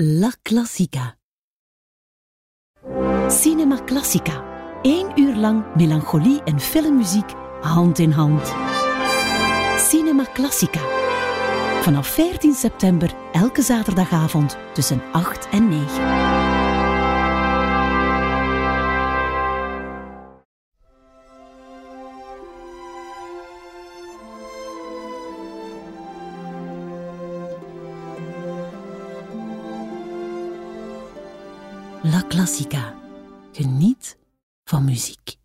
La Classica. Cinema Classica. Eén uur lang melancholie en filmmuziek hand in hand. Cinema Classica. Vanaf 14 september elke zaterdagavond tussen 8 en 9. La Classica. Geniet van muziek.